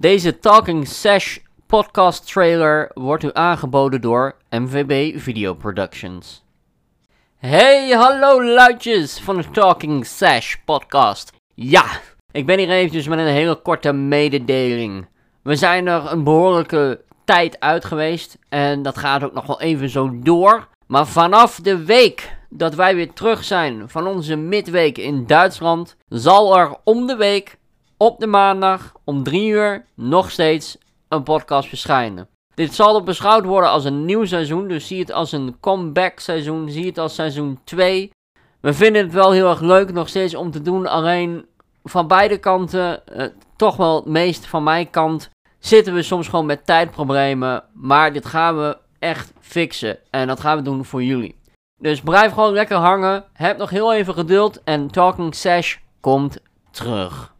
Deze Talking Sash podcast trailer wordt u aangeboden door MVB Video Productions. Hey, hallo luidjes van de Talking Sash podcast. Ja, ik ben hier eventjes met een hele korte mededeling. We zijn er een behoorlijke tijd uit geweest en dat gaat ook nog wel even zo door. Maar vanaf de week dat wij weer terug zijn van onze midweek in Duitsland, zal er om de week op de maandag om 3 uur nog steeds een podcast verschijnen. Dit zal er beschouwd worden als een nieuw seizoen, dus zie het als een comeback seizoen, zie het als seizoen 2. We vinden het wel heel erg leuk nog steeds om te doen, alleen van beide kanten, eh, toch wel het meest van mijn kant, zitten we soms gewoon met tijdproblemen. Maar dit gaan we echt fixen en dat gaan we doen voor jullie. Dus blijf gewoon lekker hangen, heb nog heel even geduld en Talking Sash komt terug.